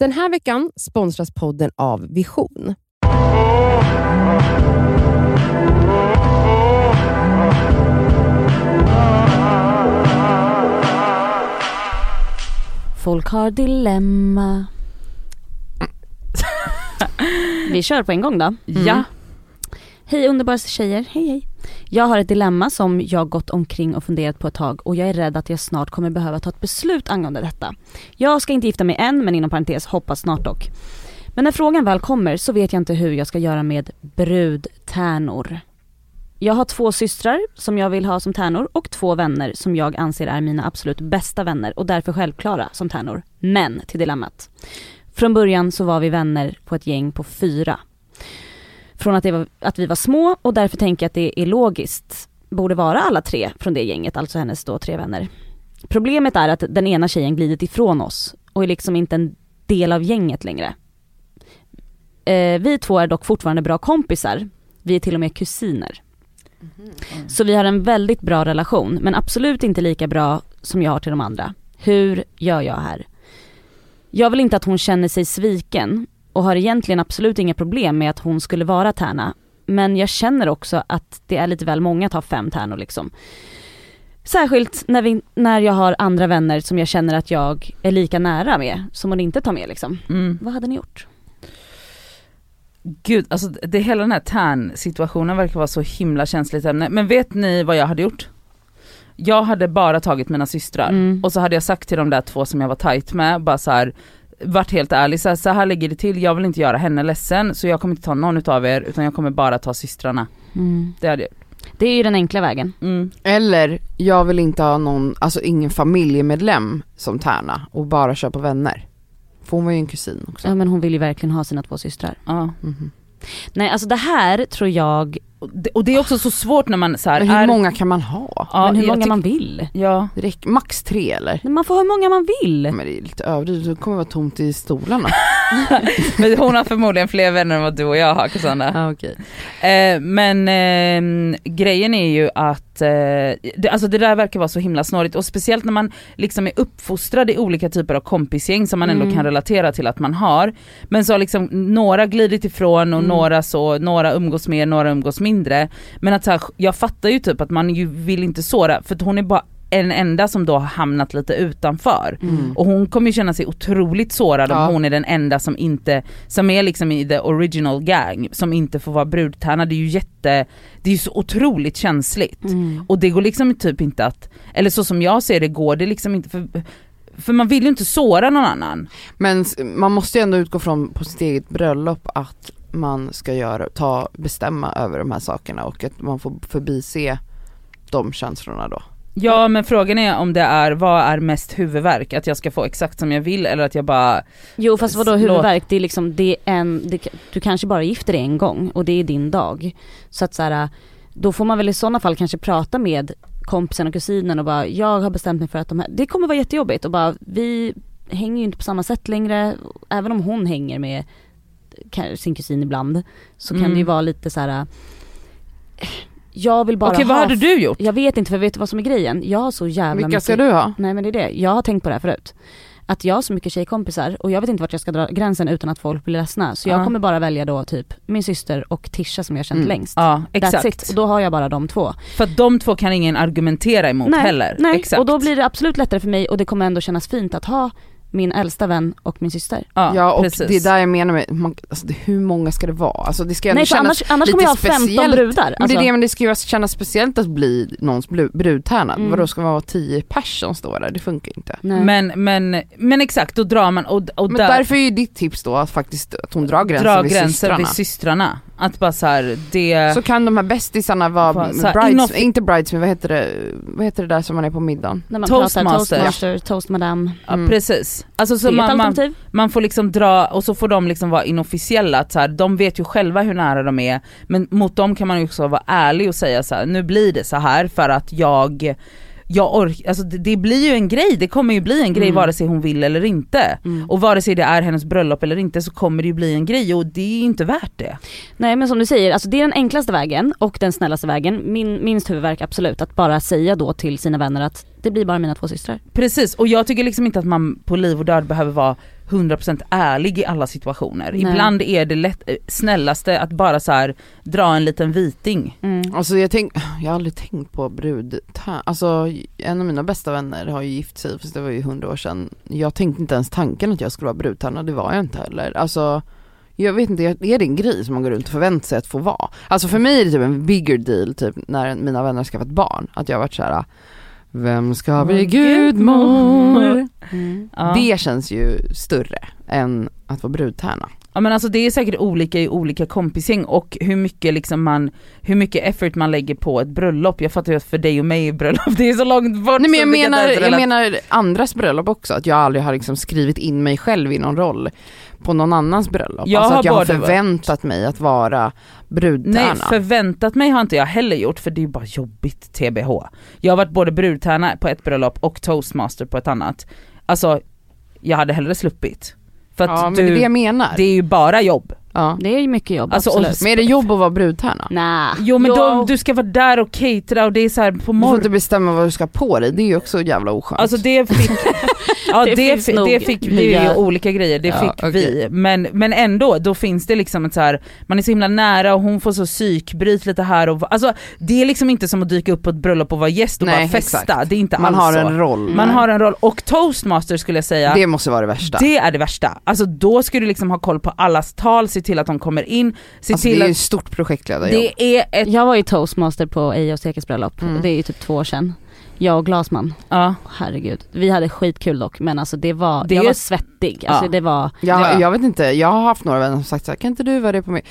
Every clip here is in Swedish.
Den här veckan sponsras podden av Vision. Folk har dilemma. Vi kör på en gång då. Ja. Hej underbara tjejer, hej hej. Jag har ett dilemma som jag gått omkring och funderat på ett tag och jag är rädd att jag snart kommer behöva ta ett beslut angående detta. Jag ska inte gifta mig än men inom parentes hoppas snart dock. Men när frågan väl kommer så vet jag inte hur jag ska göra med brudtärnor. Jag har två systrar som jag vill ha som tärnor och två vänner som jag anser är mina absolut bästa vänner och därför självklara som tärnor. Men till dilemmat. Från början så var vi vänner på ett gäng på fyra. Från att, var, att vi var små och därför tänker jag att det är logiskt. Borde vara alla tre från det gänget, alltså hennes då tre vänner. Problemet är att den ena tjejen glidit ifrån oss och är liksom inte en del av gänget längre. Eh, vi två är dock fortfarande bra kompisar. Vi är till och med kusiner. Så vi har en väldigt bra relation, men absolut inte lika bra som jag har till de andra. Hur gör jag här? Jag vill inte att hon känner sig sviken och har egentligen absolut inga problem med att hon skulle vara tärna. Men jag känner också att det är lite väl många att ha fem tärnor liksom. Särskilt när, vi, när jag har andra vänner som jag känner att jag är lika nära med, som hon inte tar med liksom. Mm. Vad hade ni gjort? Gud, alltså det, hela den här tärn-situationen verkar vara så himla känsligt ämne. Men vet ni vad jag hade gjort? Jag hade bara tagit mina systrar Mm. och så hade jag sagt till de där två som jag var tajt med, bara så här varit helt ärlig, så här, så här ligger det till, jag vill inte göra henne ledsen så jag kommer inte ta någon utav er utan jag kommer bara ta systrarna. Mm. Det hade jag. Det är ju den enkla vägen. Mm. Eller, jag vill inte ha någon, alltså ingen familjemedlem som tärna och bara köpa vänner. För hon var ju en kusin också. Ja men hon vill ju verkligen ha sina två systrar. Ja. Mhm. Nej alltså det här tror jag, Och, det, är också så svårt när man så här, Men hur är, många kan man ha? ja, men hur många tyck- man vill. Ja, räcker, max tre eller? Men Man får hur många man vill. Men det är lite överdrivet, det kommer vara tomt i stolarna. men hon har förmodligen fler vänner än vad du och jag har Cassandra. ah, okej. Eh, men eh, grejen är ju att, eh, det, alltså det där verkar vara så himla snårigt och speciellt när man liksom är uppfostrad i olika typer av kompisgäng som man ändå Mm. kan relatera till att man har. Men så har liksom några glidit ifrån och Mm. några så, några umgås mer, några umgås mindre. Men att så här, jag fattar ju typ att man ju vill inte såra för hon är bara en enda som då har hamnat lite utanför. Mm. Och hon kommer ju känna sig otroligt sårad Ja. om hon är den enda som inte, som är liksom i the original gang, som inte får vara brudtärna. Det är ju jätte, det är ju så otroligt känsligt. Mm. Och det går liksom typ inte att, eller så som jag ser det går det liksom inte för för man vill ju inte såra någon annan. Men man måste ju ändå utgå från på sitt eget bröllop att man ska göra, ta, bestämma över de här sakerna och att man får förbise de känslorna då. Ja men frågan är om det är, vad är mest huvudvärk? Att jag ska få exakt som jag vill eller att jag bara, Jo fast vadå huvudvärk, det är liksom, det är en, det, du kanske bara gifter dig en gång och det är din dag. Så att så här, då får man väl i sådana fall kanske prata med kompisen och kusinen och bara, jag har bestämt mig för att de här, det kommer vara jättejobbigt och bara, vi hänger ju inte på samma sätt längre, även om hon hänger med sin kusin ibland, så kan Mm. det ju vara lite så här. jag vill bara okej vad ha, hade du gjort? jag vet inte för vet du vad som är grejen? Jag har så jävla Vilka mycket ska du ha? Nej men det är det, jag har tänkt på det här förut. Att jag har så mycket tjejkompisar och jag vet inte vart jag ska dra gränsen utan att folk blir ledsna. Så jag Ja. kommer bara välja då typ min syster och Tisha som jag har känt Mm. längst. Ja That's exakt. it. Och då har jag bara de två. För att de två kan ingen argumentera emot nej, heller. nej. Exakt. och då blir det absolut lättare för mig och det kommer ändå kännas fint att ha min äldsta vän och min syster. ja, Ja och precis. det är där jag menar med, man, alltså det, hur många ska det vara? Alltså det ska ändå Nej kännas annars, annars lite kommer jag ha 15 speciellt. brudar. Men det Alltså, är det, men det ska ju kännas speciellt att bli någons brudtärna. Mm. Vadå ska man vara 10 pers som står där? Det funkar inte. nej. Men, men, men exakt, då drar man och, och Men där, därför är ju ditt tips då att faktiskt att hon drar gränsen dra vid gränser systrarna. vid systrarna. Att bara så här, det... Så kan de här bästisarna vara Bara så här, brides, inte bridesmaid, vad heter det, vad heter det där som man är på middagen? när man Toastmaster. pratar toastmaster, toastmadam. ja, Mm. precis. Alltså så man, man, man får liksom dra, och så får de liksom vara inofficiella, att så här, de vet ju själva hur nära de är, men mot dem kan man ju också vara ärlig och säga så här, nu blir det så här för att jag jag ork, alltså det, det blir ju en grej, det kommer ju bli en grej Mm. vare sig hon vill eller inte. Mm. Och vare sig det är hennes bröllop eller inte så kommer det ju bli en grej och det är inte värt det. Nej men som du säger, alltså det är den enklaste vägen och den snällaste vägen. Min, minst huvudvärk absolut, att bara säga då till sina vänner att det blir bara mina två systrar. Precis, och jag tycker liksom inte att man på liv och död behöver vara 100% ärlig i alla situationer. Nej. Ibland är det lätt, eh, snällaste att bara så här dra en liten viting. Mm. Alltså jag, tänk, jag har aldrig tänkt på brud, alltså en av mina bästa vänner har ju gift sig, fast det var ju hundra år sedan. Jag tänkte inte ens tanken att jag skulle vara brudtärna, det var jag inte heller. Alltså jag vet inte, är det en grej som man går runt och förväntar sig att få vara? Alltså för mig är det typ en bigger deal typ när mina vänner har skaffat barn, att jag har varit såhär vem ska bli gudmor? Mm. Ja. Det känns ju större än att vara brudtärna. Ja men alltså det är säkert olika i olika kompisgäng och hur mycket liksom man, hur mycket effort man lägger på ett bröllop. Jag fattar ju att för dig och mig är bröllop, det är så långt bort. Nej men jag menar, jag menar andras bröllop också, att jag aldrig har liksom skrivit in mig själv i någon roll på någon annans bröllop. Jag alltså har att jag har både varit- förväntat mig att vara brudtärna. Nej förväntat mig har inte jag heller gjort för det är bara jobbigt TBH. Jag har varit både brudtärna på ett bröllop och toastmaster på ett annat. Alltså jag hade hellre sluppit. För att ja men du, det är det jag menar. det är ju bara jobb. Ja. Det är ju mycket jobb, Alltså, absolut. Men är det jobb att vara brudtärna? Nah. Jo men Jo. då, du ska vara där och catera och det är så här på Du får morgonen. inte bestämma vad du ska på dig, det är ju också jävla oskönt. Alltså det fick, ja Det det, fick, det är nya- ju olika grejer, det Ja, fick okej. vi. Men, men ändå, då finns det liksom ett så här, man är så himla nära och hon får så psykbryt lite här och alltså det är liksom inte som att dyka upp på ett bröllop och vara gäst och Nej, bara festa, exakt. det är inte man alls har så. en roll. Man har en roll, och toastmaster skulle jag säga, Det måste vara det värsta. det är det värsta. Alltså då ska du liksom ha koll på allas tal, se till att de kommer in, se alltså, det till är ju att ett stort projektledarjobb. det är ett, Jag var ju toastmaster på Eje och Stekes bröllop, Mm. det är ju typ två år sedan. Jag och Glasman, ja. herregud. Vi hade skitkul dock men alltså det var, Det är jag var svettig. Alltså Ja. det var, Jag, Ja. jag vet inte, jag har haft några vänner som sagt såhär, kan inte du vara det på mig?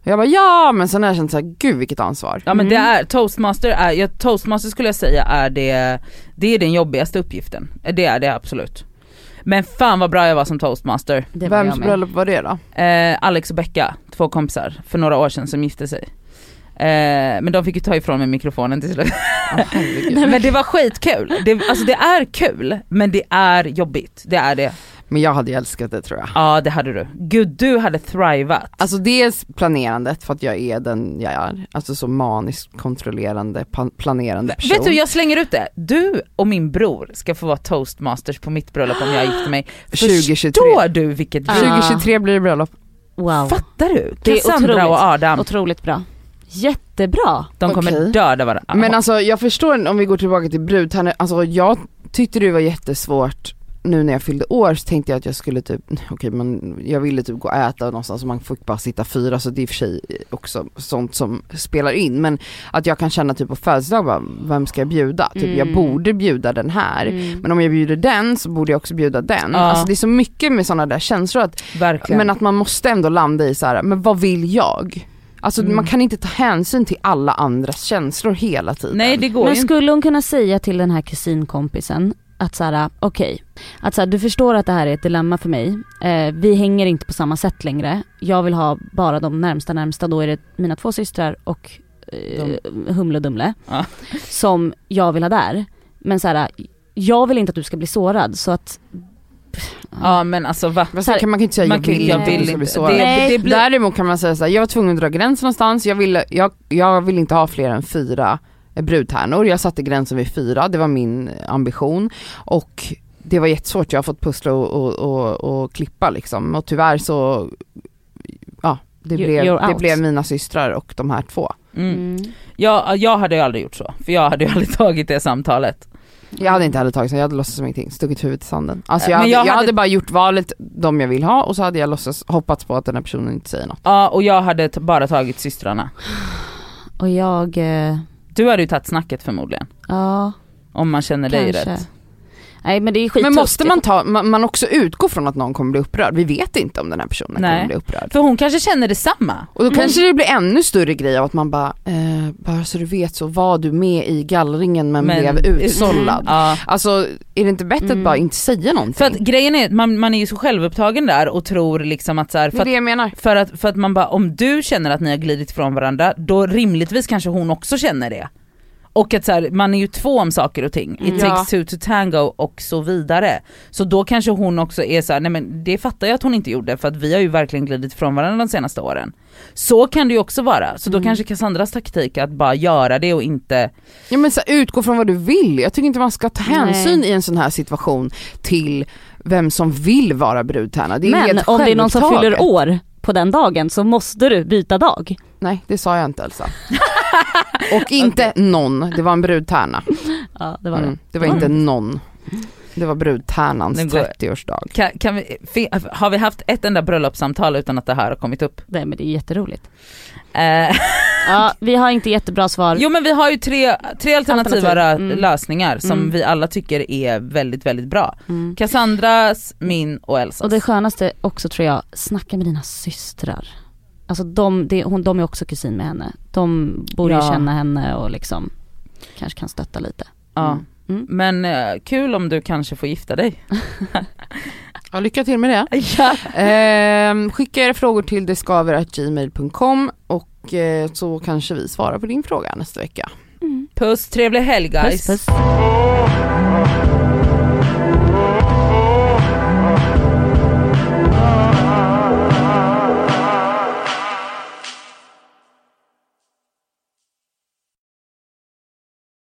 Och jag bara ja, men sen har jag känt såhär, gud vilket ansvar. Ja men Mm. det är, toastmaster är, ja, toastmaster skulle jag säga är det, det är den jobbigaste uppgiften. Det är det absolut. Men fan vad bra jag var som toastmaster. det var Vems jag med. bröllop var det då? Eh, Alex och Becka, två kompisar för några år sedan som gifte sig. Eh, men de fick ju ta ifrån mig mikrofonen till slut. Herregud. men det var skitkul. Det, alltså det är kul men det är jobbigt. Det är det. Men jag hade ju älskat det tror jag. Ja det hade du. Gud du hade thrivat. Alltså dels planerandet för att jag är den jag är, alltså så maniskt kontrollerande, planerande person. Vet du jag slänger ut det. Du och min bror ska få vara toastmasters på mitt bröllop om jag gifter mig. 2023. Förstår du vilket Ja. 2023 blir det bröllop. Wow, Fattar du? Det är Cassandra otroligt. och Adam, otroligt bra. Jättebra. de kommer Okej. döda varandra. Men alltså jag förstår om vi går tillbaka till brudtärnor, alltså jag tyckte det var jättesvårt nu när jag fyllde år så tänkte jag att jag skulle typ, okej men jag ville typ gå och äta någonstans och man fick bara sitta fyra så det är i och för sig också sånt som spelar in men att jag kan känna typ på födelsedag bara, vem ska jag bjuda? Typ jag Mm. borde bjuda den här Mm. men om jag bjuder den så borde jag också bjuda den. Ja. Alltså det är så mycket med sådana där känslor att, Verkligen. men att man måste ändå landa i så här, men vad vill jag? Alltså Mm. man kan inte ta hänsyn till alla andras känslor hela tiden. Nej det går Men ju skulle hon kunna säga till den här kusinkompisen att såhär, okej, att såhär, du förstår att det här är ett dilemma för mig. Eh, vi hänger inte på samma sätt längre. Jag vill ha bara de närmsta närmsta, då är det mina två systrar och eh, Humle och Dumle. Ja. Som jag vill ha där. Men såhär, jag vill inte att du ska bli sårad så att Ja men alltså va? Så här, kan man kan inte säga Man jag vill, jag inte, vill ska bli inte. sårad. Det, det blir, Däremot kan man säga såhär, jag var tvungen att dra gränsen någonstans, jag ville, jag, jag vill inte ha fler än fyra brudtärnor, jag satte gränsen vid fyra, det var min ambition och det var jättesvårt, jag har fått pussla och, och, och, och klippa liksom och tyvärr så, ja det You- blev, you're det blev mina systrar och de här två. mm. mm. jag, jag hade ju aldrig gjort så, för jag hade ju aldrig tagit det samtalet. Jag hade inte heller tagit så, jag hade låtsats som ingenting, stuckit huvudet i sanden. Alltså Eh, jag, men hade, jag jag, hade- hade bara gjort valet, de jag vill ha och så hade jag låtsats, hoppats på att den här personen inte säger något. Ja och jag hade bara tagit systrarna. Och jag, eh, Du hade ju tagit snacket förmodligen. ja Om man känner dig kanske. rätt. Nej men det är skit Men måste man ta, man, man också utgå från att någon kommer bli upprörd? Vi vet inte om den här personen Nej. kommer bli upprörd. För hon kanske känner detsamma. Och då Mm. kanske det blir ännu större grej av att man bara, eh, bara så du vet så var du med i gallringen men, Men- blev utsållad. Ja. Alltså är det inte bättre Mm. att bara inte säga någonting? För att grejen är att man, man är ju så självupptagen där och tror liksom att så här, det för är att det jag menar. För att, för att man bara, om du känner att ni har glidit ifrån varandra, då rimligtvis kanske hon också känner det. Och att så här, man är ju två om saker och ting. It Mm. takes two to tango och så vidare. Så då kanske hon också är så här, nej men det fattar jag att hon inte gjorde för att vi har ju verkligen glidit ifrån varandra de senaste åren. Så kan det ju också vara. Så då Mm. kanske Cassandras taktik är att bara göra det och inte Ja men så här, utgå från vad du vill. Jag tycker inte man ska ta Nej. hänsyn i en sån här situation till vem som vill vara brudtärna. Det är Men helt om det är någon som fyller år på den dagen så måste du byta dag. Nej det sa jag inte Elsa. Och inte någon, det var en brudtärna. Ja det var det. Mm, det var inte någon. Det var brudtärnans Nu går- 30-årsdag. kan, kan vi, har vi haft ett enda bröllopssamtal utan att det här har kommit upp? Nej men det är jätteroligt. Ja vi har inte jättebra svar. jo men vi har ju tre, tre alternativa Alternativ. Mm. lösningar som Mm. vi alla tycker är väldigt väldigt bra. Mm. Cassandras, min och Elsas. Och det skönaste också tror jag, snacka med dina systrar. Alltså de, det, hon, de är också kusin med henne. De borde ju Ja. känna henne och liksom kanske kan stötta lite. ja. Mm. Men eh, kul om du kanske får gifta dig. Ja, lycka till med det. ja. Ehm, skicka era frågor till deskaver.gmail.com och eh, så kanske vi svarar på din fråga nästa vecka. Mm. Puss, trevlig helg guys. Puss puss.